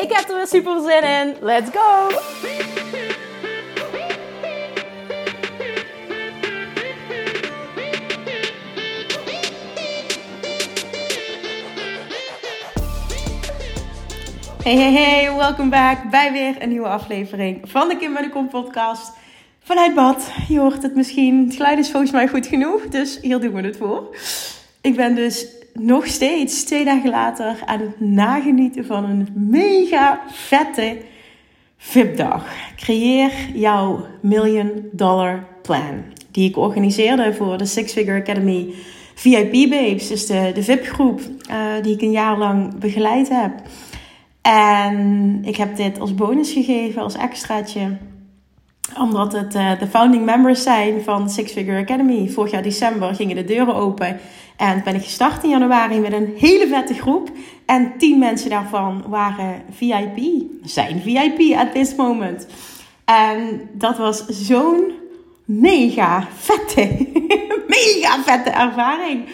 Ik heb er weer super zin in. Let's go! Hey, hey, hey, welkom back bij weer een nieuwe aflevering van de Kim Kom podcast. Vanuit bad, je hoort het misschien. Het geluid is volgens mij goed genoeg, dus hier doen we het voor. Ik ben dus nog steeds, twee dagen later, aan het nagenieten van een mega vette VIP-dag. Creëer jouw Million Dollar Plan. Die ik organiseerde voor de Six Figure Academy VIP Babes. Dus de, de VIP-groep uh, die ik een jaar lang begeleid heb. En ik heb dit als bonus gegeven, als extraatje omdat het uh, de founding members zijn van Six Figure Academy. Vorig jaar december gingen de deuren open. En ben ik gestart in januari met een hele vette groep. En tien mensen daarvan waren VIP. Zijn VIP at this moment. En dat was zo'n mega vette, mega vette ervaring.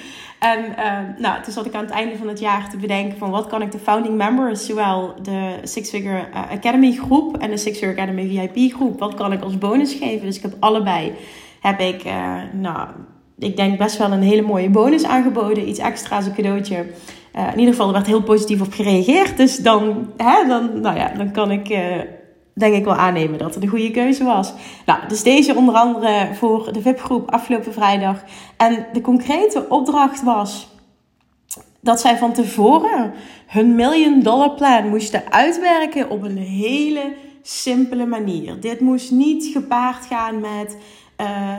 En uh, nou, toen zat ik aan het einde van het jaar te bedenken van wat kan ik de founding members, zowel de Six Figure eh, Academy groep en de Six Figure Academy VIP groep, wat kan ik als bonus geven? Dus ik heb allebei, heb ik, uh, nou, ik denk best wel een hele mooie bonus aangeboden, iets extra's, een cadeautje. Uh, in ieder geval, er werd heel positief op gereageerd. Dus dan, hè, dan, nou ja, dan kan ik denk ik wel aannemen dat het een goede keuze was. Nou, dus deze onder andere voor de VIP-groep afgelopen vrijdag. En de concrete opdracht was dat zij van tevoren hun million dollar plan moesten uitwerken op een hele simpele manier. Dit moest niet gepaard gaan met uh,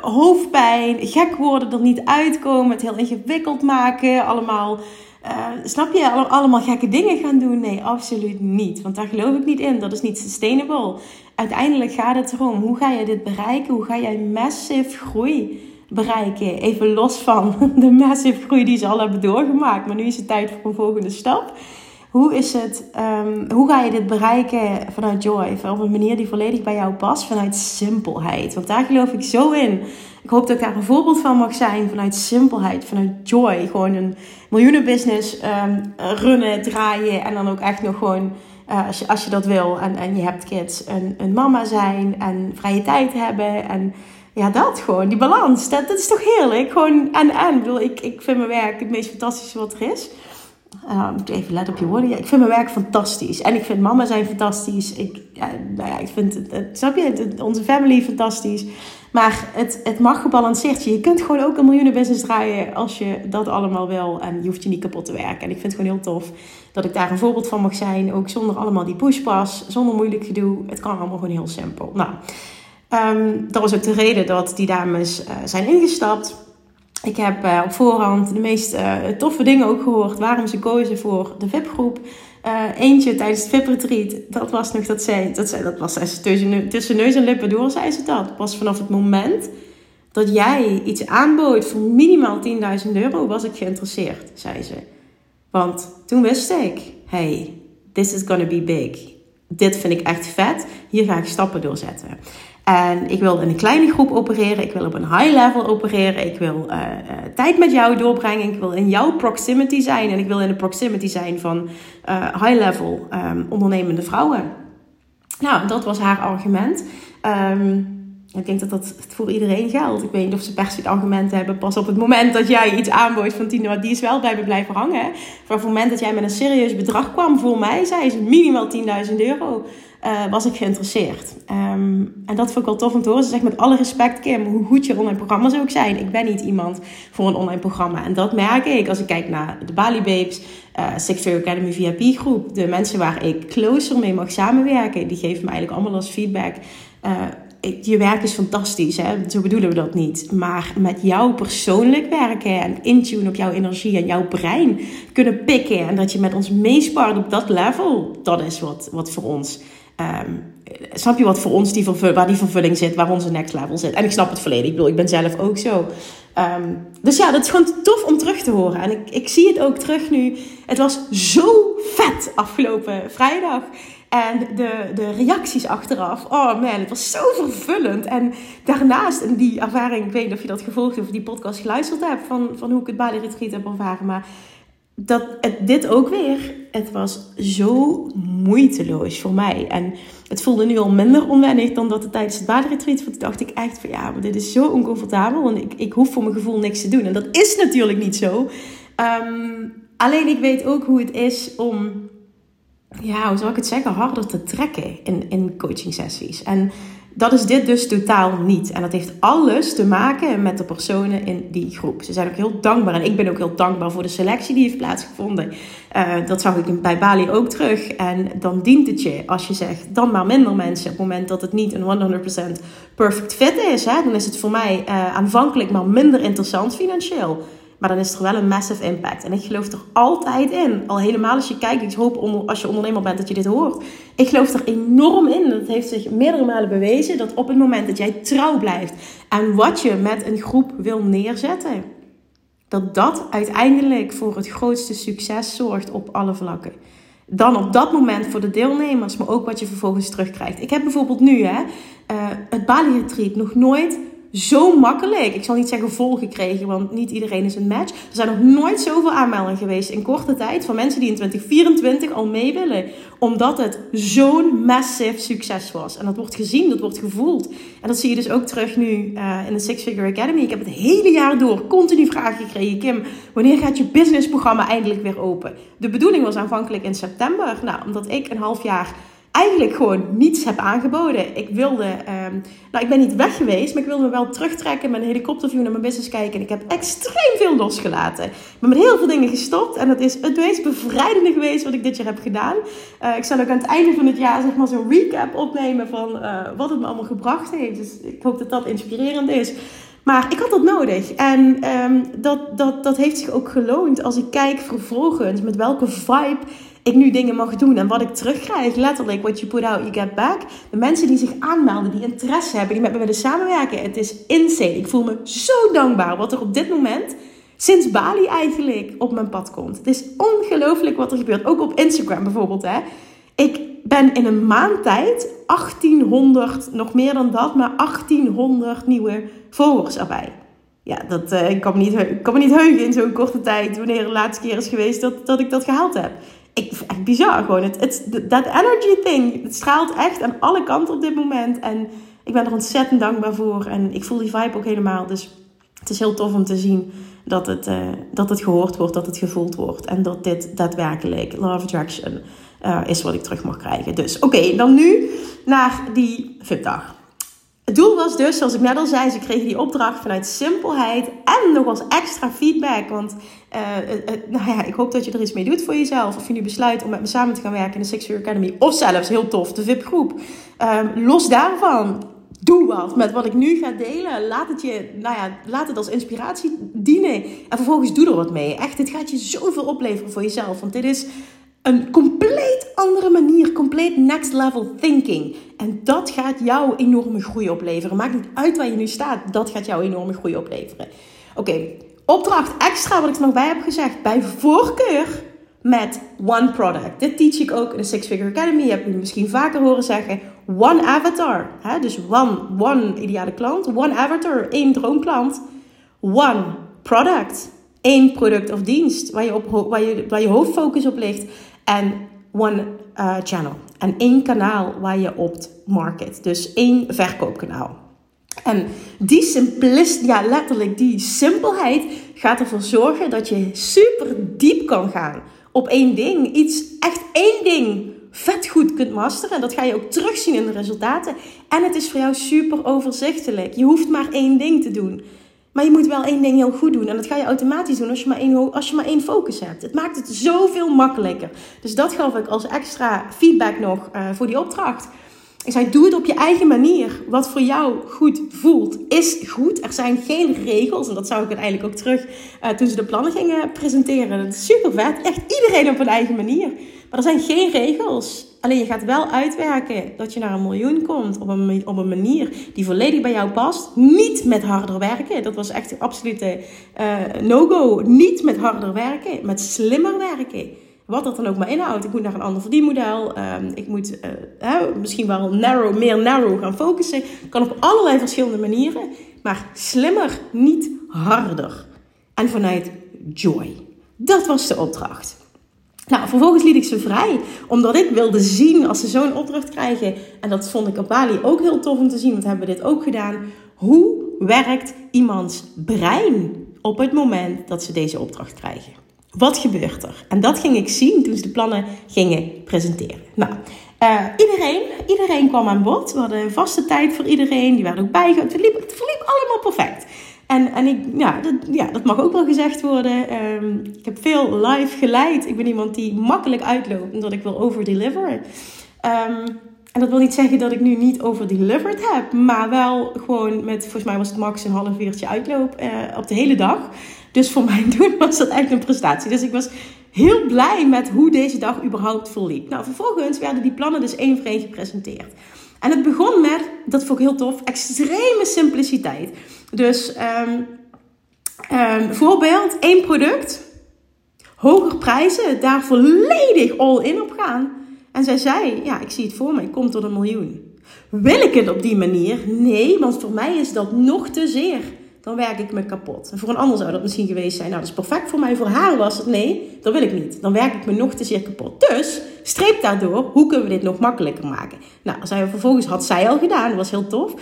hoofdpijn, gek worden, er niet uitkomen, het heel ingewikkeld maken, allemaal uh, snap je, allemaal gekke dingen gaan doen? Nee, absoluut niet. Want daar geloof ik niet in. Dat is niet sustainable. Uiteindelijk gaat het erom, hoe ga je dit bereiken? Hoe ga jij massive groei bereiken? Even los van de massive groei die ze al hebben doorgemaakt. Maar nu is het tijd voor een volgende stap. Hoe, is het, um, hoe ga je dit bereiken vanuit joy? Op een manier die volledig bij jou past, vanuit simpelheid. Want daar geloof ik zo in. Ik hoop dat ik daar een voorbeeld van mag zijn vanuit simpelheid, vanuit joy. Gewoon een miljoenenbusiness um, runnen, draaien en dan ook echt nog gewoon, uh, als, je, als je dat wil en, en je hebt kids, een, een mama zijn en vrije tijd hebben en ja, dat gewoon, die balans, dat, dat is toch heerlijk? Gewoon en en. Ik bedoel, ik, ik vind mijn werk het meest fantastische wat er is. Uh, moet even letten op je woorden. Ja, ik vind mijn werk fantastisch. En ik vind mama zijn fantastisch. Ik, ja, nou ja, ik vind het, het snap je, het, onze family fantastisch. Maar het, het mag gebalanceerd. Je kunt gewoon ook een miljoenenbusiness draaien als je dat allemaal wil. En je hoeft je niet kapot te werken. En ik vind het gewoon heel tof dat ik daar een voorbeeld van mag zijn. Ook zonder allemaal die pushpas, zonder moeilijk gedoe. Het kan allemaal gewoon heel simpel. Nou, um, dat was ook de reden dat die dames uh, zijn ingestapt. Ik heb uh, op voorhand de meest uh, toffe dingen ook gehoord waarom ze kozen voor de VIP-groep. Uh, eentje tijdens het VIP-retreat, dat was nog dat zij, dat, zij, dat was tussen, tussen neus en lippen door, zei ze dat. Pas vanaf het moment dat jij iets aanbood voor minimaal 10.000 euro, was ik geïnteresseerd, zei ze. Want toen wist ik, hey, this is gonna be big. Dit vind ik echt vet, hier ga ik stappen doorzetten. En ik wil in een kleine groep opereren. Ik wil op een high level opereren. Ik wil uh, uh, tijd met jou doorbrengen. Ik wil in jouw proximity zijn. En ik wil in de proximity zijn van uh, high level um, ondernemende vrouwen. Nou, dat was haar argument. Um, ik denk dat dat voor iedereen geldt. Ik weet niet of ze per se het argument hebben. Pas op het moment dat jij iets aanbood van 10 die is wel bij me blijven hangen. Maar op het moment dat jij met een serieus bedrag kwam voor mij, zei ze minimaal 10.000 euro uh, was ik geïnteresseerd. Um, en dat vond ik wel tof om te horen. Ze zegt met alle respect, Kim, hoe goed je online programma's ook zijn. Ik ben niet iemand voor een online programma. En dat merk ik als ik kijk naar de Bali Babes, uh, Six Figure Academy VIP groep. De mensen waar ik closer mee mag samenwerken, die geven me eigenlijk allemaal als feedback. Uh, je werk is fantastisch, hè? zo bedoelen we dat niet. Maar met jou persoonlijk werken en intune op jouw energie en jouw brein kunnen pikken. En dat je met ons meespart op dat level, dat is wat, wat voor ons. Um, snap je wat voor ons die waar die vervulling zit, waar onze next level zit? En ik snap het volledig. Ik bedoel, ik ben zelf ook zo. Um, dus ja, dat is gewoon tof om terug te horen. En ik, ik zie het ook terug nu. Het was zo vet afgelopen vrijdag. En de, de reacties achteraf. Oh man, het was zo vervullend. En daarnaast, en die ervaring, ik weet niet of je dat gevolgd of die podcast geluisterd hebt. Van, van hoe ik het Bali Retreat heb ervaren. Maar dat, het, dit ook weer. Het was zo moeiteloos voor mij. En het voelde nu al minder onwennig dan dat het tijdens het Bali Retreat. Want dacht ik echt van ja, maar dit is zo oncomfortabel. Want ik, ik hoef voor mijn gevoel niks te doen. En dat is natuurlijk niet zo. Um, alleen ik weet ook hoe het is om ja, hoe zal ik het zeggen, harder te trekken in, in coaching sessies. En dat is dit dus totaal niet. En dat heeft alles te maken met de personen in die groep. Ze zijn ook heel dankbaar. En ik ben ook heel dankbaar voor de selectie die heeft plaatsgevonden. Uh, dat zag ik bij Bali ook terug. En dan dient het je, als je zegt, dan maar minder mensen. Op het moment dat het niet een 100% perfect fit is. Hè, dan is het voor mij uh, aanvankelijk maar minder interessant financieel. Maar dan is er wel een massive impact. En ik geloof er altijd in. Al helemaal als je kijkt. Ik hoop als je ondernemer bent dat je dit hoort. Ik geloof er enorm in. Dat heeft zich meerdere malen bewezen. Dat op het moment dat jij trouw blijft. aan wat je met een groep wil neerzetten. Dat dat uiteindelijk voor het grootste succes zorgt op alle vlakken. Dan op dat moment voor de deelnemers. Maar ook wat je vervolgens terugkrijgt. Ik heb bijvoorbeeld nu hè, uh, het Bali Retreat nog nooit zo makkelijk. Ik zal niet zeggen vol gekregen, want niet iedereen is een match. Er zijn nog nooit zoveel aanmeldingen geweest in korte tijd van mensen die in 2024 al mee willen. Omdat het zo'n massive succes was. En dat wordt gezien, dat wordt gevoeld. En dat zie je dus ook terug nu uh, in de Six Figure Academy. Ik heb het hele jaar door continu vragen gekregen. Kim, wanneer gaat je businessprogramma eindelijk weer open? De bedoeling was aanvankelijk in september. Nou, omdat ik een half jaar eigenlijk gewoon niets heb aangeboden. Ik wilde, um, nou ik ben niet weg geweest, maar ik wilde me wel terugtrekken met een helikopterview naar mijn business kijken. En ik heb extreem veel losgelaten. Ben met heel veel dingen gestopt en dat is het meest bevrijdende geweest wat ik dit jaar heb gedaan. Uh, ik zal ook aan het einde van het jaar zeg maar zo'n recap opnemen van uh, wat het me allemaal gebracht heeft. Dus ik hoop dat dat inspirerend is. Maar ik had dat nodig. En um, dat, dat, dat heeft zich ook geloond als ik kijk vervolgens met welke vibe ik nu dingen mag doen en wat ik terugkrijg. Letterlijk, what you put out, you get back. De mensen die zich aanmelden, die interesse hebben, die met me willen samenwerken. Het is insane. Ik voel me zo dankbaar wat er op dit moment, sinds Bali eigenlijk, op mijn pad komt. Het is ongelooflijk wat er gebeurt. Ook op Instagram bijvoorbeeld. Hè. Ik ben in een maand tijd 1800, nog meer dan dat, maar 1800 nieuwe volgers erbij. Ja, dat, uh, ik, kan me niet, ik kan me niet heugen in zo'n korte tijd wanneer de laatste keer is geweest dat, dat ik dat gehaald heb ik, echt bizar gewoon. Dat energy thing, het straalt echt aan alle kanten op dit moment. En ik ben er ontzettend dankbaar voor. En ik voel die vibe ook helemaal. Dus het is heel tof om te zien dat het, uh, dat het gehoord wordt, dat het gevoeld wordt. En dat dit daadwerkelijk Love Attraction uh, is wat ik terug mag krijgen. Dus oké, dan nu naar die VIP-dag. Het doel was dus, zoals ik net al zei, ze kregen die opdracht vanuit simpelheid en nog als extra feedback. Want uh, nou ja, ik hoop dat je er iets mee doet voor jezelf. Of je nu besluit om met me samen te gaan werken in de Six Figure Academy. Of zelfs, heel tof, de VIP-groep. Um, los daarvan, doe wat met wat ik nu ga delen. Laat het, je, nou ja, laat het als inspiratie dienen. En vervolgens doe er wat mee. Echt, dit gaat je zoveel opleveren voor jezelf. Want dit is een compleet andere manier, compleet next level thinking. En dat gaat jou enorme groei opleveren. Maakt niet uit waar je nu staat, dat gaat jou enorme groei opleveren. Oké, opdracht extra wat ik er nog bij heb gezegd. Bij voorkeur met one product. Dit teach ik ook in de Six Figure Academy. Je hebt misschien vaker horen zeggen. One avatar. Hè? Dus one, one ideale klant. One avatar, één droomklant. One product. Eén product of dienst waar je, op, waar je, waar je hoofdfocus op ligt en one uh, channel. En één kanaal waar je op market. Dus één verkoopkanaal. En die simplist, ja letterlijk die simpelheid gaat ervoor zorgen dat je super diep kan gaan op één ding. Iets, echt één ding vet goed kunt masteren. En dat ga je ook terugzien in de resultaten. En het is voor jou super overzichtelijk. Je hoeft maar één ding te doen. Maar je moet wel één ding heel goed doen. En dat ga je automatisch doen als je maar één, als je maar één focus hebt. Het maakt het zoveel makkelijker. Dus dat gaf ik als extra feedback nog uh, voor die opdracht. Ik zei, doe het op je eigen manier. Wat voor jou goed voelt, is goed. Er zijn geen regels. En dat zou ik uiteindelijk ook terug uh, toen ze de plannen gingen presenteren. Dat is super vet. Echt iedereen op een eigen manier. Maar er zijn geen regels. Alleen je gaat wel uitwerken dat je naar een miljoen komt op een, op een manier die volledig bij jou past. Niet met harder werken. Dat was echt een absolute uh, no-go. Niet met harder werken, met slimmer werken. Wat dat dan ook maar inhoudt. Ik moet naar een ander verdienmodel. Um, ik moet uh, misschien wel narrow, meer narrow gaan focussen. Kan op allerlei verschillende manieren. Maar slimmer, niet harder. En vanuit joy. Dat was de opdracht. Nou, vervolgens liet ik ze vrij, omdat ik wilde zien als ze zo'n opdracht krijgen. En dat vond ik op Bali ook heel tof om te zien, want hebben we dit ook gedaan. Hoe werkt iemands brein op het moment dat ze deze opdracht krijgen? Wat gebeurt er? En dat ging ik zien toen ze de plannen gingen presenteren. Nou, uh, iedereen, iedereen kwam aan bod. We hadden een vaste tijd voor iedereen. Die waren ook bijgehouden. Het verliep, het verliep allemaal perfect. En, en ik, ja, dat, ja, dat mag ook wel gezegd worden. Um, ik heb veel live geleid. Ik ben iemand die makkelijk uitloopt omdat ik wil overdeliveren. Um, en dat wil niet zeggen dat ik nu niet overdelivered heb, maar wel gewoon met, volgens mij was het max een half uurtje uitloop uh, op de hele dag. Dus voor mijn doen was dat echt een prestatie. Dus ik was heel blij met hoe deze dag überhaupt verliep. Nou, vervolgens werden die plannen dus één voor één gepresenteerd. En het begon met, dat vond ik heel tof, extreme simpliciteit. Dus um, um, voorbeeld, één product, hoger prijzen, daar volledig all in op gaan. En zij zei, ja, ik zie het voor me, ik kom tot een miljoen. Wil ik het op die manier? Nee, want voor mij is dat nog te zeer dan werk ik me kapot. En voor een ander zou dat misschien geweest zijn, nou dat is perfect voor mij. Voor haar was het, nee, dat wil ik niet. Dan werk ik me nog te zeer kapot. Dus, streep daardoor, hoe kunnen we dit nog makkelijker maken? Nou, zij, vervolgens had zij al gedaan, dat was heel tof.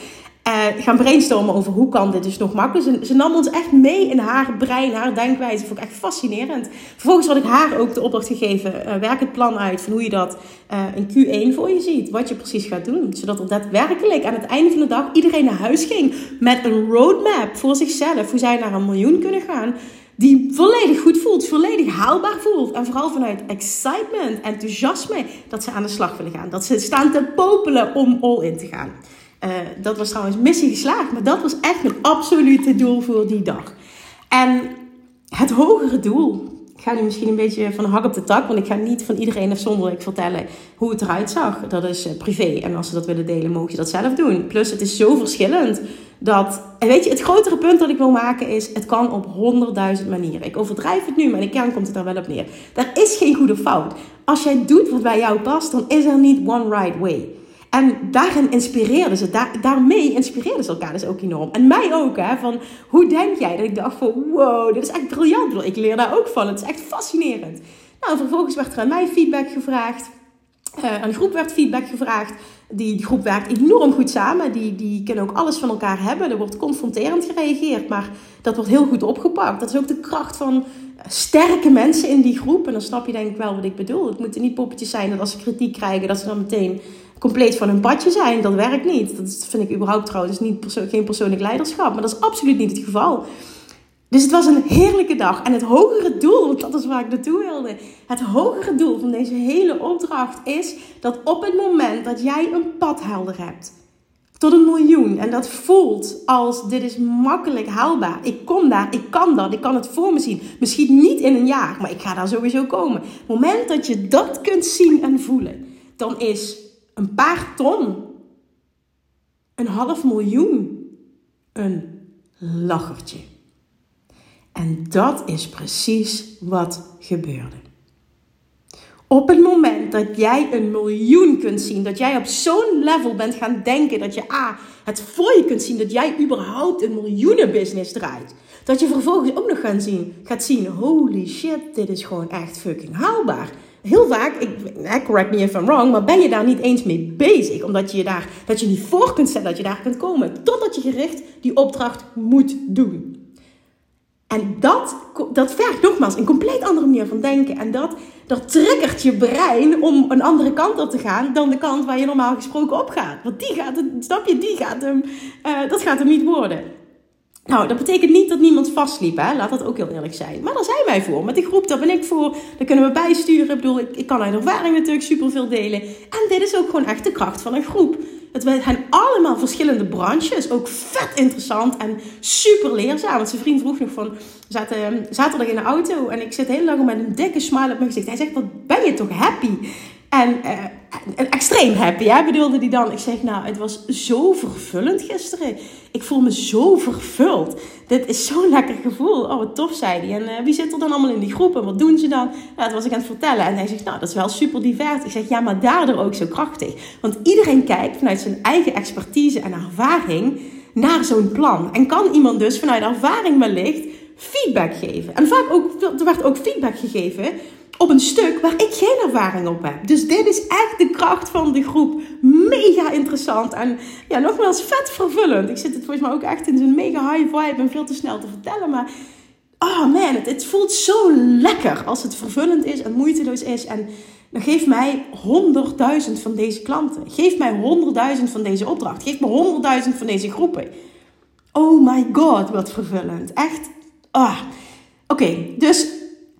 Uh, gaan brainstormen over hoe kan dit dus nog makkelijker. Ze, ze, nam ons echt mee in haar brein, haar denkwijze. Vond ik echt fascinerend. Vervolgens had ik haar ook de opdracht gegeven. Uh, werk het plan uit van hoe je dat uh, in Q1 voor je ziet. Wat je precies gaat doen. Zodat er daadwerkelijk aan het einde van de dag iedereen naar huis ging. Met een roadmap voor zichzelf. Hoe zij naar een miljoen kunnen gaan. Die volledig goed voelt, volledig haalbaar voelt. En vooral vanuit excitement, enthousiasme dat ze aan de slag willen gaan. Dat ze staan te popelen om all in te gaan. Uh, dat was trouwens missie geslaagd, maar dat was echt mijn absolute doel voor die dag. En het hogere doel, ik ga nu misschien een beetje van hak op de tak, want ik ga niet van iedereen afzonderlijk vertellen hoe het eruit zag. Dat is uh, privé en als ze dat willen delen, mogen je dat zelf doen. Plus, het is zo verschillend dat, en weet je, het grotere punt dat ik wil maken is, het kan op honderdduizend manieren. Ik overdrijf het nu, maar in de kern komt het er wel op neer. Er is geen goede fout. Als jij doet wat bij jou past, dan is er niet one right way. En daarin inspireerden ze, daar, daarmee inspireerden ze elkaar dus ook enorm. En mij ook, hè, van hoe denk jij? Dat ik dacht van, wow, dit is echt briljant. Ik leer daar ook van, het is echt fascinerend. Nou, vervolgens werd er aan mij feedback gevraagd. Uh, aan de groep werd feedback gevraagd. Die, die groep werkt enorm goed samen. Die, die kunnen ook alles van elkaar hebben. Er wordt confronterend gereageerd, maar dat wordt heel goed opgepakt. Dat is ook de kracht van sterke mensen in die groep. En dan snap je denk ik wel wat ik bedoel. Het moeten niet poppetjes zijn dat als ze kritiek krijgen, dat ze dan meteen compleet van hun padje zijn. Dat werkt niet. Dat vind ik überhaupt trouwens niet geen persoonlijk leiderschap. Maar dat is absoluut niet het geval. Dus het was een heerlijke dag. En het hogere doel, want dat is waar ik naartoe wilde. Het hogere doel van deze hele opdracht is dat op het moment dat jij een pad helder hebt tot een miljoen en dat voelt als dit is makkelijk haalbaar. Ik kom daar, ik kan dat, ik kan het voor me zien. Misschien niet in een jaar, maar ik ga daar sowieso komen. Het moment dat je dat kunt zien en voelen, dan is een paar ton, een half miljoen, een lachertje. En dat is precies wat gebeurde. Op het moment dat jij een miljoen kunt zien, dat jij op zo'n level bent gaan denken dat je A, het voor je kunt zien dat jij überhaupt een miljoenenbusiness draait. Dat je vervolgens ook nog gaan zien, gaat zien, holy shit, dit is gewoon echt fucking haalbaar. Heel vaak, ik, correct me if I'm wrong, maar ben je daar niet eens mee bezig. Omdat je daar, dat je niet voor kunt stellen dat je daar kunt komen. Totdat je gericht die opdracht moet doen. En dat, dat vergt nogmaals een compleet andere manier van denken. En dat, dat triggert je brein om een andere kant op te gaan dan de kant waar je normaal gesproken op gaat. Want die gaat, snap je, die gaat hem, uh, dat gaat hem niet worden. Nou, dat betekent niet dat niemand vastliep, hè? laat dat ook heel eerlijk zijn. Maar daar zijn wij voor. Met die groep, daar ben ik voor. Daar kunnen we bijsturen. Ik bedoel, ik, ik kan uit ervaring natuurlijk superveel delen. En dit is ook gewoon echt de kracht van een groep. Het zijn allemaal verschillende branches. Ook vet interessant en super leerzaam. Want zijn vriend vroeg nog van... Zaten ehm, zaterdag in de auto en ik zit heel lang met een dikke smile op mijn gezicht. Hij zegt, wat ben je toch happy? En uh, extreem happy, hè, bedoelde hij dan. Ik zeg, nou, het was zo vervullend gisteren. Ik voel me zo vervuld. Dit is zo'n lekker gevoel. Oh, wat tof, zei hij. En uh, wie zit er dan allemaal in die groep en wat doen ze dan? Nou, dat was ik aan het vertellen. En hij zegt, nou, dat is wel super divers. Ik zeg, ja, maar daardoor ook zo krachtig. Want iedereen kijkt vanuit zijn eigen expertise en ervaring naar zo'n plan. En kan iemand dus vanuit ervaring wellicht feedback geven. En vaak ook, er werd ook feedback gegeven op een stuk waar ik geen ervaring op heb. Dus dit is echt de kracht van de groep. Mega interessant en ja, nogmaals vet vervullend. Ik zit het volgens mij ook echt in zo'n mega high vibe en veel te snel te vertellen. Maar oh man, het, het voelt zo lekker als het vervullend is en moeiteloos is. En dan geef mij 100.000 van deze klanten. Geef mij 100.000 van deze opdracht. Geef me 100.000 van deze groepen. Oh my god, wat vervullend. Echt. Ah. Oké, dus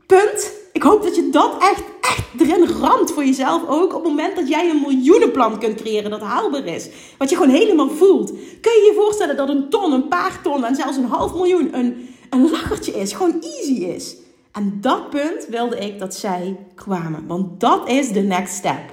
punt ik hoop dat je dat echt, echt erin ramt voor jezelf ook. Op het moment dat jij een miljoenenplan kunt creëren dat haalbaar is. Wat je gewoon helemaal voelt. Kun je je voorstellen dat een ton, een paar ton en zelfs een half miljoen een, een lachertje is. Gewoon easy is. En dat punt wilde ik dat zij kwamen. Want dat is de next step.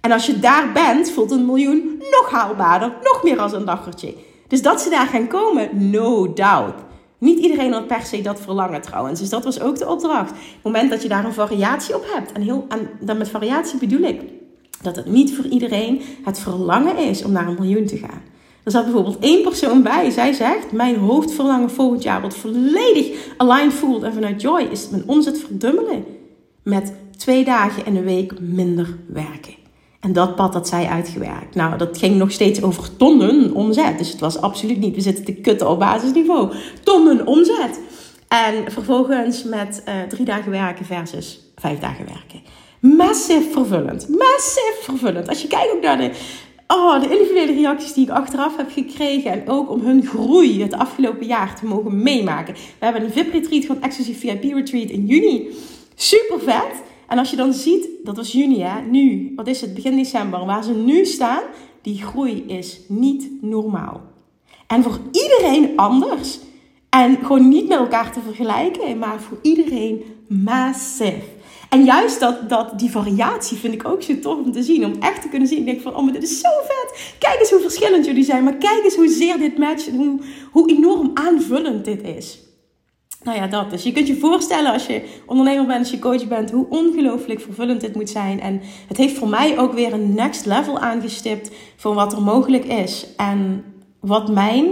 En als je daar bent, voelt een miljoen nog haalbaarder. Nog meer als een lachertje. Dus dat ze daar gaan komen, no doubt. Niet iedereen had per se dat verlangen trouwens. Dus dat was ook de opdracht. Op het moment dat je daar een variatie op hebt. En, heel, dan met variatie bedoel ik dat het niet voor iedereen het verlangen is om naar een miljoen te gaan. Er zat bijvoorbeeld één persoon bij. Zij zegt: Mijn hoofdverlangen volgend jaar wordt volledig aligned voelt. En vanuit joy is mijn omzet verdubbelen. Met twee dagen in de week minder werken. En dat pad had zij uitgewerkt. Nou, dat ging nog steeds over tonnen omzet. Dus het was absoluut niet, we zitten te kutten op basisniveau. Tonnen omzet. En vervolgens met uh, drie dagen werken versus vijf dagen werken. Massief vervullend. Massief vervullend. Als je kijkt ook naar de, oh, de individuele reacties die ik achteraf heb gekregen. En ook om hun groei het afgelopen jaar te mogen meemaken. We hebben een VIP-retreat van Exclusive VIP-retreat in juni. Super vet. En als je dan ziet, dat was juni hè, nu, wat is het, begin december, waar ze nu staan, die groei is niet normaal. En voor iedereen anders. En gewoon niet met elkaar te vergelijken, maar voor iedereen massief. En juist dat, dat, die variatie vind ik ook zo tof om te zien. Om echt te kunnen zien. Ik denk van, oh, maar dit is zo vet. Kijk eens hoe verschillend jullie zijn. Maar kijk eens hoe zeer dit matcht. Hoe, hoe enorm aanvullend dit is. Nou ja, dat. Dus je kunt je voorstellen als je ondernemer bent, als je coach bent, hoe ongelooflijk vervullend dit moet zijn. En het heeft voor mij ook weer een next level aangestipt voor wat er mogelijk is. En wat mijn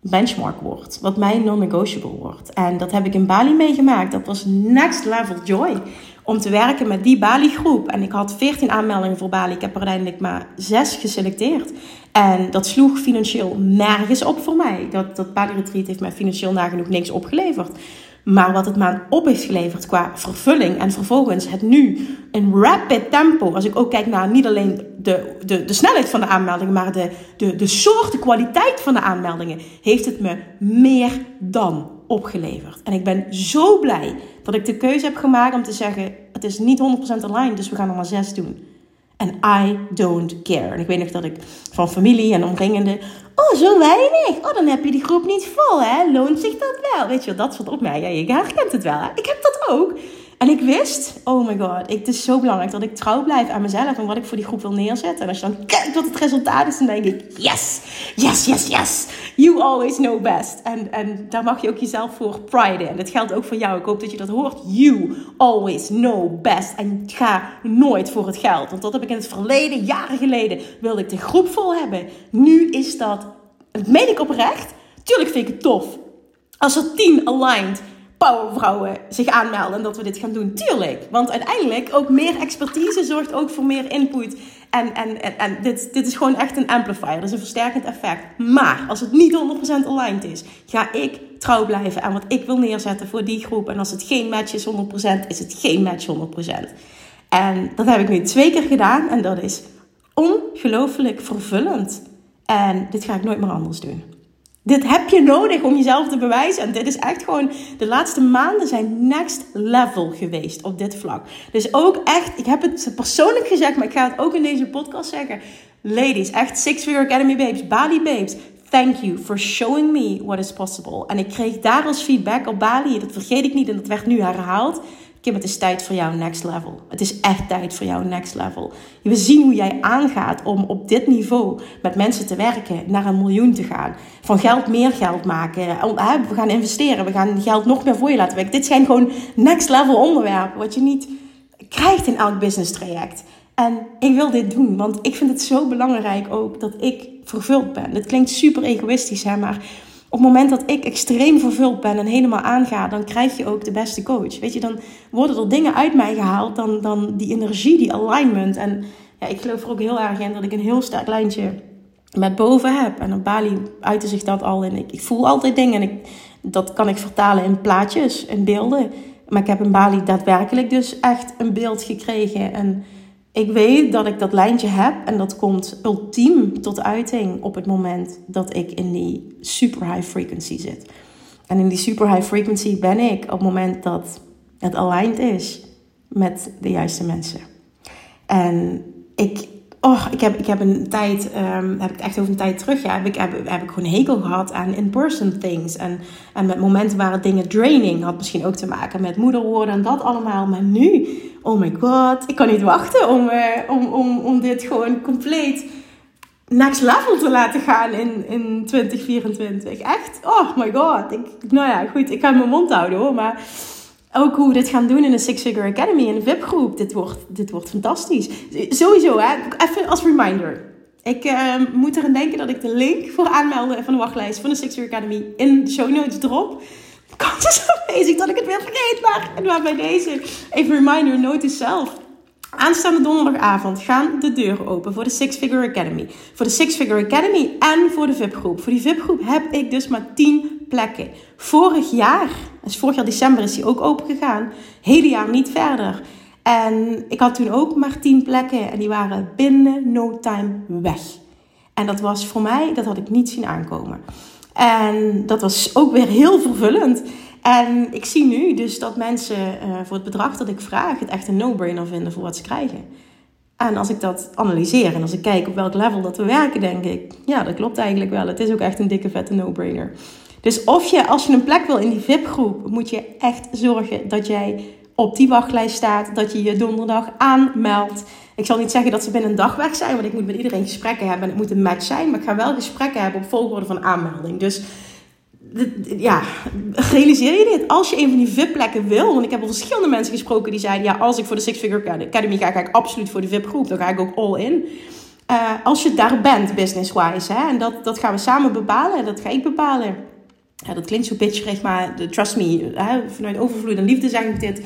benchmark wordt. Wat mijn non-negotiable wordt. En dat heb ik in Bali meegemaakt. Dat was next level joy. Om te werken met die Bali groep. En ik had 14 aanmeldingen voor Bali. Ik heb er uiteindelijk maar 6 geselecteerd. En dat sloeg financieel nergens op voor mij. Dat, dat Bali Retreat heeft mij financieel nagenoeg niks opgeleverd. Maar wat het me op heeft geleverd qua vervulling en vervolgens het nu in rapid tempo. Als ik ook kijk naar niet alleen de, de, de snelheid van de aanmeldingen, maar de, de, de soort, de kwaliteit van de aanmeldingen, heeft het me meer dan opgeleverd. En ik ben zo blij dat ik de keuze heb gemaakt om te zeggen: het is niet 100% aligned, dus we gaan er maar zes doen. En I don't care. En ik weet nog dat ik van familie en omringenden. Oh, zo weinig. Oh, dan heb je die groep niet vol, hè? Loont zich dat wel? Weet je, dat soort opmerkingen. Ja, je herkent het wel, hè? Ik heb dat ook. En ik wist, oh my god, ik, het is zo belangrijk dat ik trouw blijf aan mezelf en wat ik voor die groep wil neerzetten. En als je dan kijkt wat het resultaat is, dan denk ik, yes, yes, yes, yes. You always know best. En, en daar mag je ook jezelf voor pride En dat geldt ook voor jou. Ik hoop dat je dat hoort. You always know best. En ga nooit voor het geld. Want dat heb ik in het verleden, jaren geleden, wilde ik de groep vol hebben. Nu is dat, dat meen ik oprecht. Tuurlijk vind ik het tof. Als er tien aligned powervrouwen zich aanmelden en dat we dit gaan doen. Tuurlijk. Want uiteindelijk ook meer expertise zorgt ook voor meer input. En, en, en, dit, dit is gewoon echt een amplifier. Dat is een versterkend effect. Maar als het niet 100% aligned is, ga ik trouw blijven aan wat ik wil neerzetten voor die groep. En als het geen match is 100%, is het geen match 100%. En dat heb ik nu twee keer gedaan en dat is ongelooflijk vervullend. En dit ga ik nooit meer anders doen. Dit heb je nodig om jezelf te bewijzen. En dit is echt gewoon, de laatste maanden zijn next level geweest op dit vlak. Dus ook echt, ik heb het persoonlijk gezegd, maar ik ga het ook in deze podcast zeggen. Ladies, echt Six Figure Academy babes, Bali babes. Thank you for showing me what is possible. En ik kreeg daar als feedback op Bali, dat vergeet ik niet en dat werd nu herhaald. Kim, het is tijd voor jou next level. Het is echt tijd voor jou next level. We zien hoe jij aangaat om op dit niveau met mensen te werken, naar een miljoen te gaan. Van geld meer geld maken. We gaan investeren, we gaan geld nog meer voor je laten werken. Dit zijn gewoon next level onderwerpen, wat je niet krijgt in elk business traject. En ik wil dit doen, want ik vind het zo belangrijk ook dat ik vervuld ben. Het klinkt super egoïstisch, hè, maar op het moment dat ik extreem vervuld ben en helemaal aanga, dan krijg je ook de beste coach. Weet je, dan worden er dingen uit mij gehaald, dan, dan die energie, die alignment. En ja, ik geloof er ook heel erg in dat ik een heel sterk lijntje met boven heb. En op Bali uitte zich dat al in. Ik, ik voel altijd dingen en ik, dat kan ik vertalen in plaatjes, in beelden. Maar ik heb in Bali daadwerkelijk dus echt een beeld gekregen. En ik weet dat ik dat lijntje heb en dat komt ultiem tot uiting op het moment dat ik in die super high frequency zit. En in die super high frequency ben ik op het moment dat het aligned is met de juiste mensen. En ik Oh, ik heb, ik heb een tijd, um, heb ik echt over een tijd terug, ja, heb ik, heb, ik gewoon hekel gehad aan in-person things. En, en met momenten waar dingen draining had misschien ook te maken met moeder worden en dat allemaal. Maar nu, oh my god, ik kan niet wachten om, uh, om, om, om dit gewoon compleet next level te laten gaan in, in 2024. Echt, oh my god. Ik, nou ja, goed, ik ga mijn mond houden hoor, maar ook hoe we dit gaan doen in de Six Figure Academy, in de VIP-groep. Dit wordt, dit wordt fantastisch. Sowieso, hè? even als reminder. Ik uh, moet erin denken dat ik de link voor aanmelden van de wachtlijst van de Six Figure Academy in de show notes drop. Kans is aanwezig dat ik het weer vergeet, maar, maar bij deze even reminder, notice zelf. Aanstaande donderdagavond gaan de deuren open voor de Six Figure Academy. Voor de Six Figure Academy en voor de VIP-groep. Voor die VIP-groep heb ik dus maar 10 plekken. Vorig jaar, dus vorig jaar december is die ook open gegaan. Hele jaar niet verder. En ik had toen ook maar 10 plekken en die waren binnen no time weg. En dat was voor mij, dat had ik niet zien aankomen. En dat was ook weer heel vervullend. En ik zie nu dus dat mensen uh, voor het bedrag dat ik vraag het echt een no-brainer vinden voor wat ze krijgen. En als ik dat analyseer en als ik kijk op welk level dat we werken, denk ik, ja, dat klopt eigenlijk wel. Het is ook echt een dikke vette no-brainer. Dus of je, als je een plek wil in die VIP-groep, moet je echt zorgen dat jij op die wachtlijst staat, dat je je donderdag aanmeldt. Ik zal niet zeggen dat ze binnen een dag weg zijn, want ik moet met iedereen gesprekken hebben en het moet een match zijn. Maar ik ga wel gesprekken hebben op volgorde van aanmelding. Dus ja, realiseer je dit? Als je een van die VIP-plekken wil, want ik heb al verschillende mensen gesproken die zeiden: ja, als ik voor de Six Figure Academy ga, ga ik absoluut voor de VIP-groep. Dan ga ik ook all in. Uh, als je daar bent, business-wise, hè, en dat, dat gaan we samen bepalen, dat ga ik bepalen. Ja, dat klinkt zo bitcherig, maar trust me, hè, vanuit overvloed en liefde zeg ik dit.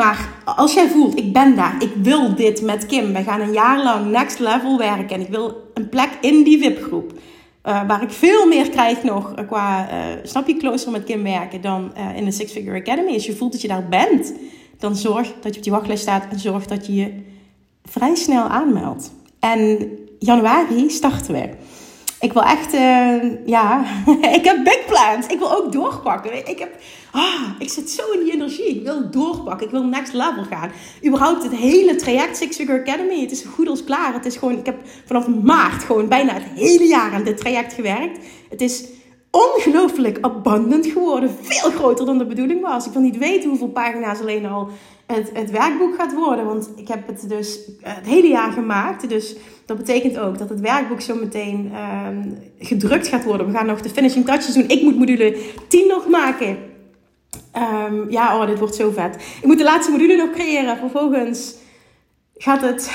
Maar als jij voelt, ik ben daar, ik wil dit met Kim, we gaan een jaar lang next level werken en ik wil een plek in die VIP-groep uh, waar ik veel meer krijg nog uh, qua, uh, snap je, closer met Kim werken dan in de Six Figure Academy. Als je voelt dat je daar bent, dan zorg dat je op die wachtlijst staat en zorg dat je je vrij snel aanmeldt. En januari starten we. Ik wil echt, uh, ja, ik heb big plans. Ik wil ook doorpakken. Ik, heb, ah, ik zit zo in die energie. Ik wil doorpakken. Ik wil next level gaan. Überhaupt het hele traject Six Figure Academy. Het is goed als klaar. Het is gewoon, ik heb vanaf maart gewoon bijna het hele jaar aan dit traject gewerkt. Het is ongelooflijk abundant geworden. Veel groter dan de bedoeling was. Ik wil niet weten hoeveel pagina's alleen al het, het werkboek gaat worden. Want ik heb het dus het hele jaar gemaakt. Dus dat betekent ook dat het werkboek zo meteen ehm, gedrukt gaat worden. We gaan nog de finishing touches doen. Ik moet module 10 nog maken. Um, ja, oh, dit wordt zo vet. Ik moet de laatste module nog creëren. Vervolgens gaat het,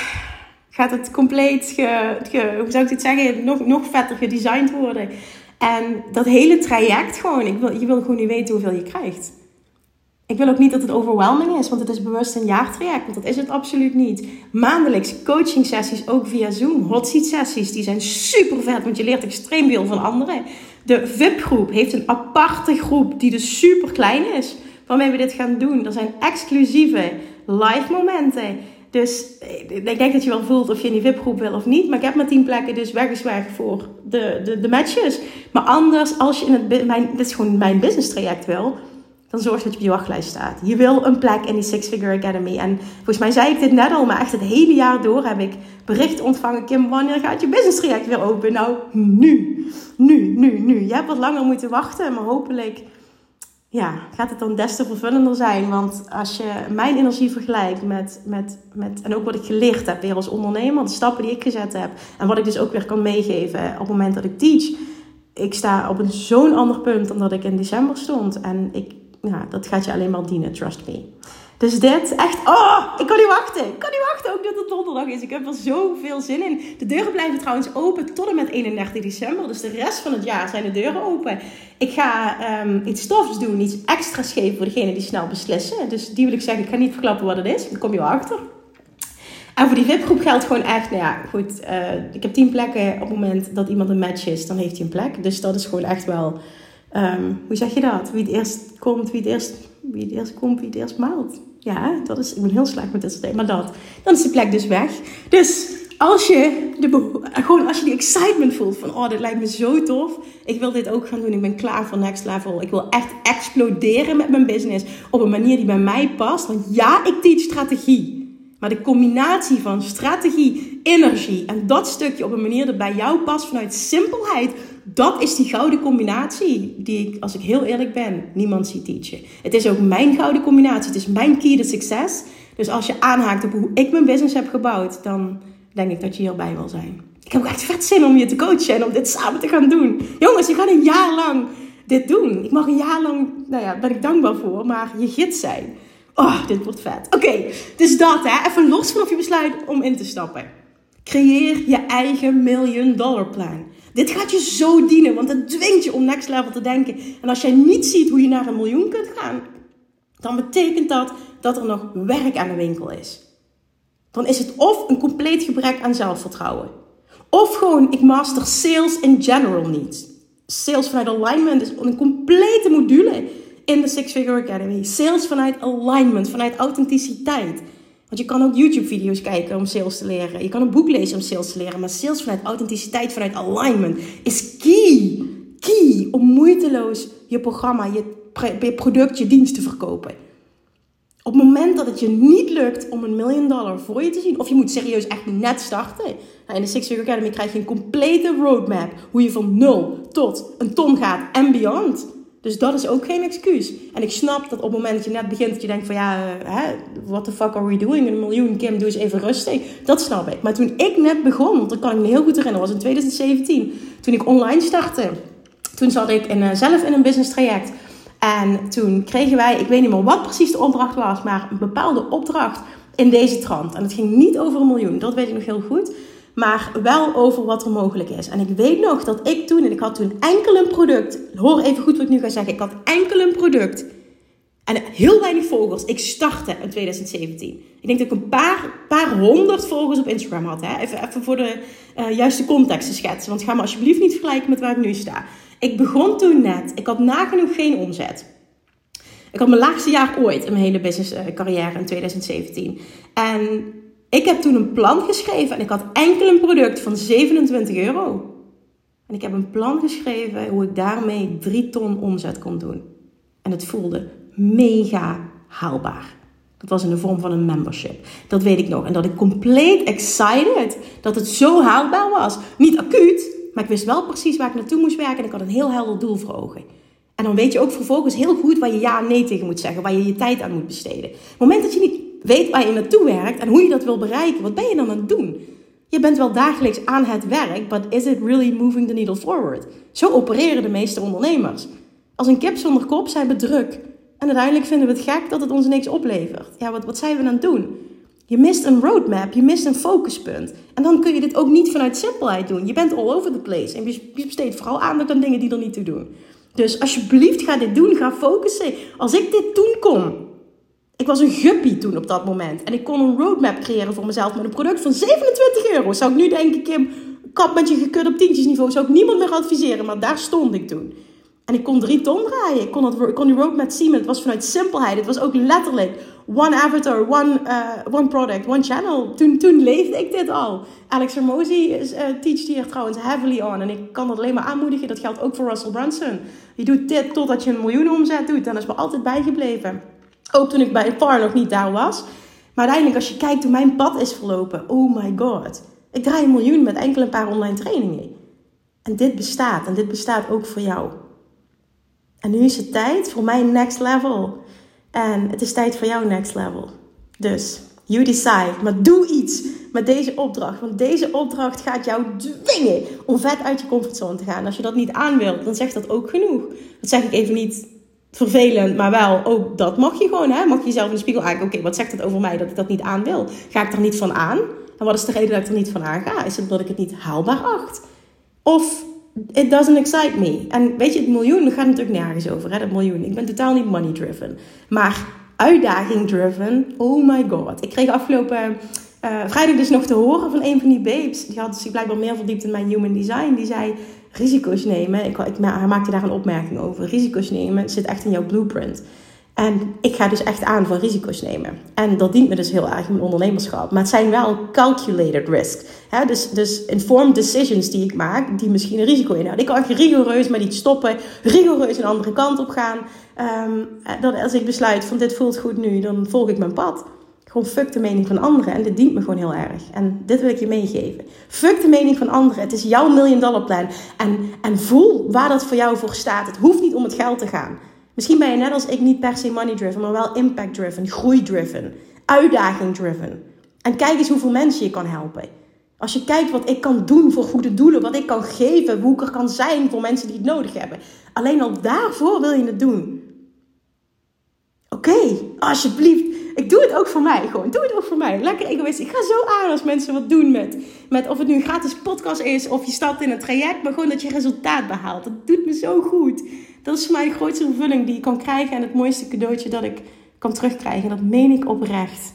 gaat het compleet, ge, hoe zou ik dit zeggen, nog, nog vetter gedesigned worden. En dat hele traject gewoon, ik wil, je wil gewoon niet weten hoeveel je krijgt. Ik wil ook niet dat het overwhelming is, want het is bewust een jaartraject. Want dat is het absoluut niet. Maandelijks coaching sessies, ook via Zoom. Hot seat sessies, die zijn super vet, want je leert extreem veel van anderen. De VIP-groep heeft een aparte groep die dus super klein is. Waarmee we dit gaan doen. Er zijn exclusieve live momenten. Dus eh, ik denk dat je wel voelt of je in die VIP-groep wil of niet. Maar ik heb maar 10 plekken dus weggezwaagd voor de, de, de matches. Maar anders, als je in het, mijn, dit is gewoon mijn business traject wil dan zorg dat je op je wachtlijst staat. Je wil een plek in die Six Figure Academy. En volgens mij zei ik dit net al, maar echt het hele jaar door heb ik bericht ontvangen. Kim, wanneer gaat je business traject weer open? Nou, nu. Nu, nu, nu. Je hebt wat langer moeten wachten, maar hopelijk ja, gaat het dan des te vervullender zijn. Want als je mijn energie vergelijkt met, met, met, en ook wat ik geleerd heb weer als ondernemer, de stappen die ik gezet heb en wat ik dus ook weer kan meegeven op het moment dat ik teach. Ik sta op een zo'n ander punt dan dat ik in december stond. En ik, ja, dat gaat je alleen maar dienen, trust me. Dus dit, echt, oh, ik kan niet wachten. Ik kan niet wachten ook dat het donderdag is. Ik heb er zoveel zin in. De deuren blijven trouwens open tot en met 31 december. Dus de rest van het jaar zijn de deuren open. Ik ga um, iets tofs doen, iets extra's geven voor degenen die snel beslissen. Dus die wil ik zeggen, ik ga niet verklappen wat het is. Dan kom je wel achter. En voor die VIP-groep geldt gewoon echt, nou ja, goed. Uh, ik heb 10 plekken op het moment dat iemand een match is, dan heeft hij een plek. Dus dat is gewoon echt wel Um, hoe zeg je dat? Wie het eerst komt, wie het eerst, wie het eerst komt, wie het eerst maalt. Ja, dat is, ik ben heel slecht met dit soort dingen, maar dat. Dan is die plek dus weg. Dus als je, de, gewoon als je die excitement voelt van, oh, dit lijkt me zo tof. Ik wil dit ook gaan doen. Ik ben klaar voor next level. Ik wil echt exploderen met mijn business op een manier die bij mij past. Want ja, ik teach strategie. Maar de combinatie van strategie, energie en dat stukje op een manier dat bij jou past vanuit simpelheid, dat is die gouden combinatie die ik, als ik heel eerlijk ben, niemand ziet teachen. Het is ook mijn gouden combinatie. Het is mijn key to succes. Dus als je aanhaakt op hoe ik mijn business heb gebouwd, dan denk ik dat je hierbij wil zijn. Ik heb ook echt vet zin om je te coachen en om dit samen te gaan doen. Jongens, je gaat een jaar lang dit doen. Ik mag een jaar lang, nou ja, ben ik dankbaar voor, maar je gids zijn. Oh, dit wordt vet. Oké, dus dat hè. Even los vanaf je besluit om in te stappen. Creëer je eigen million dollar plan. Dit gaat je zo dienen, want het dwingt je om next level te denken. En als jij niet ziet hoe je naar een miljoen kunt gaan, dan betekent dat dat er nog werk aan de winkel is. Dan is het of een compleet gebrek aan zelfvertrouwen. Of gewoon, ik master sales in general niet. Sales vanuit alignment is een complete module in de Six Figure Academy. Sales vanuit alignment, vanuit authenticiteit. Want je kan ook YouTube-video's kijken om sales te leren. Je kan een boek lezen om sales te leren. Maar sales vanuit authenticiteit, vanuit alignment is key. Key om moeiteloos je programma, je product, je dienst te verkopen. Op het moment dat het je niet lukt om een miljoen dollar voor je te zien, of je moet serieus echt net starten. Nou, in de Six Figure Academy krijg je een complete roadmap. Hoe je van nul tot een ton gaat en beyond. Dus dat is ook geen excuus. En ik snap dat op het moment dat je net begint, dat je denkt van ja, uh, hè, what the fuck are we doing? Een miljoen, Kim, doe eens even rustig. Dat snap ik. Maar toen ik net begon, want dat kan ik me heel goed herinneren, was in 2017, toen ik online startte. Toen zat ik uh, zelf in een business traject. En toen kregen wij, ik weet niet meer wat precies de opdracht was, maar een bepaalde opdracht in deze trant. En het ging niet over een miljoen, dat weet ik nog heel goed maar wel over wat er mogelijk is. En ik weet nog dat ik toen, en ik had toen enkel een product, hoor even goed wat ik nu ga zeggen, ik had enkel een product en heel weinig volgers. Ik startte in 2017. Ik denk dat ik een paar, paar honderd volgers op Instagram had. Hè? Even, even voor de uh, juiste context te schetsen, want ga me alsjeblieft niet vergelijken met waar ik nu sta. Ik begon toen net, ik had nagenoeg geen omzet. Ik had mijn laagste jaar ooit in mijn hele business uh, carrière in 2017. En ik heb toen een plan geschreven en ik had enkel een product van 27 euro. En ik heb een plan geschreven hoe ik daarmee 3 ton omzet kon doen. En het voelde mega haalbaar. Dat was in de vorm van een membership. Dat weet ik nog. En dat ik compleet excited dat het zo haalbaar was. Niet acuut, maar ik wist wel precies waar ik naartoe moest werken. En ik had een heel helder doel voor ogen. En dan weet je ook vervolgens heel goed waar je ja en nee tegen moet zeggen. Waar je je tijd aan moet besteden. Op het moment dat je niet weet waar je naartoe werkt en hoe je dat wil bereiken, wat ben je dan aan het doen? Je bent wel dagelijks aan het werk, but is it really moving the needle forward? Zo opereren de meeste ondernemers. Als een kip zonder kop zijn we druk. En uiteindelijk vinden we het gek dat het ons niks oplevert. Ja, wat, wat zijn we aan het doen? Je mist een roadmap, je mist een focuspunt. En dan kun je dit ook niet vanuit simpelheid doen. Je bent all over the place. En je besteedt vooral aandacht aan dingen die er niet toe doen. Dus alsjeblieft, ga dit doen. Ga focussen. Als ik dit doen kon, ik was een guppy toen op dat moment. En ik kon een roadmap creëren voor mezelf met een product van 27 euro. Zou ik nu denken, Kim, kap met je gekut op tientjesniveau. Zou ik niemand meer adviseren, maar daar stond ik toen. En ik kon drie ton draaien. Ik kon, kon die met Siemens. Het was vanuit simpelheid. Het was ook letterlijk one avatar, one, uh, one product, one channel. Toen, toen leefde ik dit al. Alex Hermosi is, uh, teacht hier trouwens heavily on. En ik kan dat alleen maar aanmoedigen. Dat geldt ook voor Russell Brunson. Je doet dit totdat je een miljoen omzet doet. En dat is me altijd bijgebleven. Ook toen ik bij PAR nog niet daar was. Maar uiteindelijk, als je kijkt hoe mijn pad is verlopen. Oh my god. Ik draai een miljoen met enkel een paar online trainingen. En dit bestaat. En dit bestaat ook voor jou. En nu is het tijd voor mijn next level. En het is tijd voor jouw next level. Dus, you decide. Maar doe iets met deze opdracht. Want deze opdracht gaat jou dwingen om vet uit je comfortzone te gaan. Als je dat niet aan wilt, dan zegt dat ook genoeg. Dat zeg ik even niet vervelend, maar wel, ook dat mag je gewoon. Hè? Mag je jezelf in de spiegel aankijken. Oké, wat zegt het over mij dat ik dat niet aan wil? Ga ik er niet van aan? En wat is de reden dat ik er niet van aan ga? Is het dat ik het niet haalbaar acht? Of it doesn't excite me. En weet je, het miljoen gaat natuurlijk nergens over, hè, dat miljoen. Ik ben totaal niet money driven. Maar uitdaging driven, oh my god. Ik kreeg afgelopen uh, vrijdag dus nog te horen van een van die babes. Die had zich blijkbaar meer verdiept in mijn human design. Die zei, risico's nemen. Ik, ik, hij maakte daar een opmerking over. Risico's nemen zit echt in jouw blueprint. En ik ga dus echt aan voor risico's nemen. En dat dient me dus heel erg in mijn ondernemerschap. Maar het zijn wel calculated risks. dus, dus informed decisions die ik maak, die misschien een risico inhouden. Ik kan echt rigoureus met iets stoppen, rigoureus een andere kant op gaan. Um, dat als ik besluit van dit voelt goed nu, dan volg ik mijn pad. Gewoon fuck de mening van anderen. En dit dient me gewoon heel erg. En dit wil ik je meegeven. Fuck de mening van anderen. Het is jouw million dollar plan. En, en voel waar dat voor jou voor staat. Het hoeft niet om het geld te gaan. Misschien ben je net als ik niet per se money driven, maar wel impact driven, groei driven, uitdaging driven. En kijk eens hoeveel mensen je kan helpen. Als je kijkt wat ik kan doen voor goede doelen, wat ik kan geven, hoe ik er kan zijn voor mensen die het nodig hebben. Alleen al daarvoor wil je het doen. Oké, alsjeblieft. Ik doe het ook voor mij gewoon. Doe het ook voor mij. Lekker egoïstisch. Ik ga zo aan als mensen wat doen met, met of het nu een gratis podcast is of je stapt in een traject, maar gewoon dat je resultaat behaalt. Dat doet me zo goed. Dat is voor mij grootste vervulling die ik kan krijgen en het mooiste cadeautje dat ik kan terugkrijgen. Dat meen ik oprecht.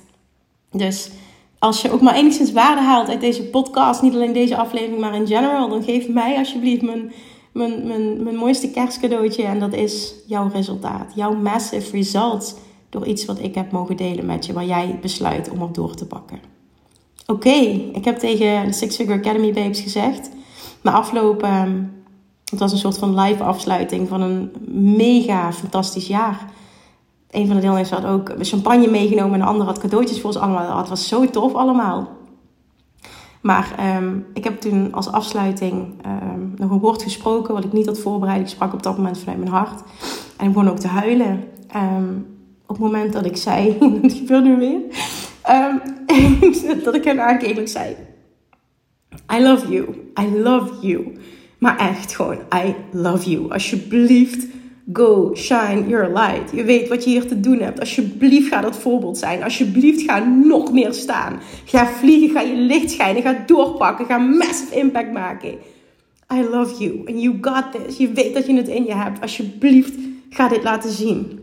Dus als je ook maar enigszins waarde haalt uit deze podcast, niet alleen deze aflevering, maar in general, dan geef mij alsjeblieft mijn, mijn, mijn, mijn mooiste kerstcadeautje. En dat is jouw resultaat. Jouw massive results door iets wat ik heb mogen delen met je, waar jij besluit om op door te pakken. Oké, ik heb tegen de Six Figure Academy Babes gezegd, maar afgelopen het was een soort van live afsluiting van een mega fantastisch jaar. Een van de deelnemers had ook champagne meegenomen en de ander had cadeautjes voor ons allemaal. Het was zo tof allemaal. Maar ehm, ik heb toen als afsluiting ehm, nog een woord gesproken wat ik niet had voorbereid. Ik sprak op dat moment vanuit mijn hart. En ik begon ook te huilen. Op het moment dat ik zei, dat gebeurt nu weer, dat ik hem aankeek en zei, I love you, I love you. Maar echt gewoon, I love you. Alsjeblieft, go, shine your light. Je weet wat je hier te doen hebt. Alsjeblieft, ga dat voorbeeld zijn. Alsjeblieft, ga nog meer staan. Ga vliegen, ga je licht schijnen, ga doorpakken, ga massive impact maken. I love you and you got this. Je weet dat je het in je hebt. Alsjeblieft, ga dit laten zien.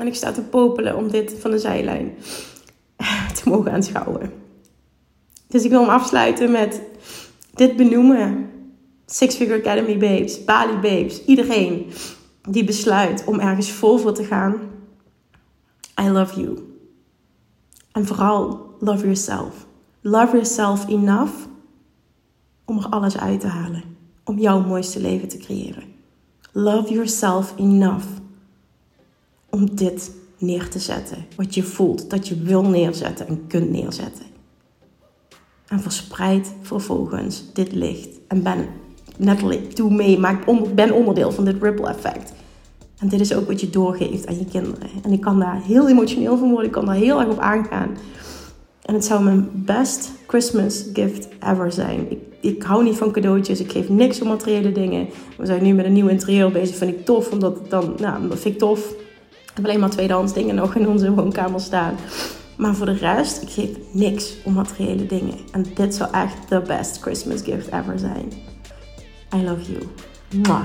En ik sta te popelen om dit van de zijlijn te mogen aanschouwen. Dus ik wil hem afsluiten met dit benoemen. Six Figure Academy babes, Bali babes, iedereen die besluit om ergens vol voor te gaan. I love you. En vooral love yourself. Love yourself enough om er alles uit te halen. Om jouw mooiste leven te creëren. Love yourself enough om dit neer te zetten. Wat je voelt dat je wil neerzetten en kunt neerzetten. En verspreid vervolgens dit licht. En ben letterlijk doe mee, maar ik ben onderdeel van dit ripple effect. En dit is ook wat je doorgeeft aan je kinderen. En ik kan daar heel emotioneel van worden, ik kan daar heel erg op aangaan. En het zou mijn best Christmas gift ever zijn. Ik, ik hou niet van cadeautjes, ik geef niks om materiële dingen. We zijn nu met een nieuw interieur bezig, vind ik tof, omdat dan, nou, dat vind ik tof. Alleen maar tweedehands dingen nog in onze woonkamer staan. Maar voor de rest, ik geef niks om materiële dingen. En dit zou echt de best Christmas gift ever zijn. I love you. Mwah.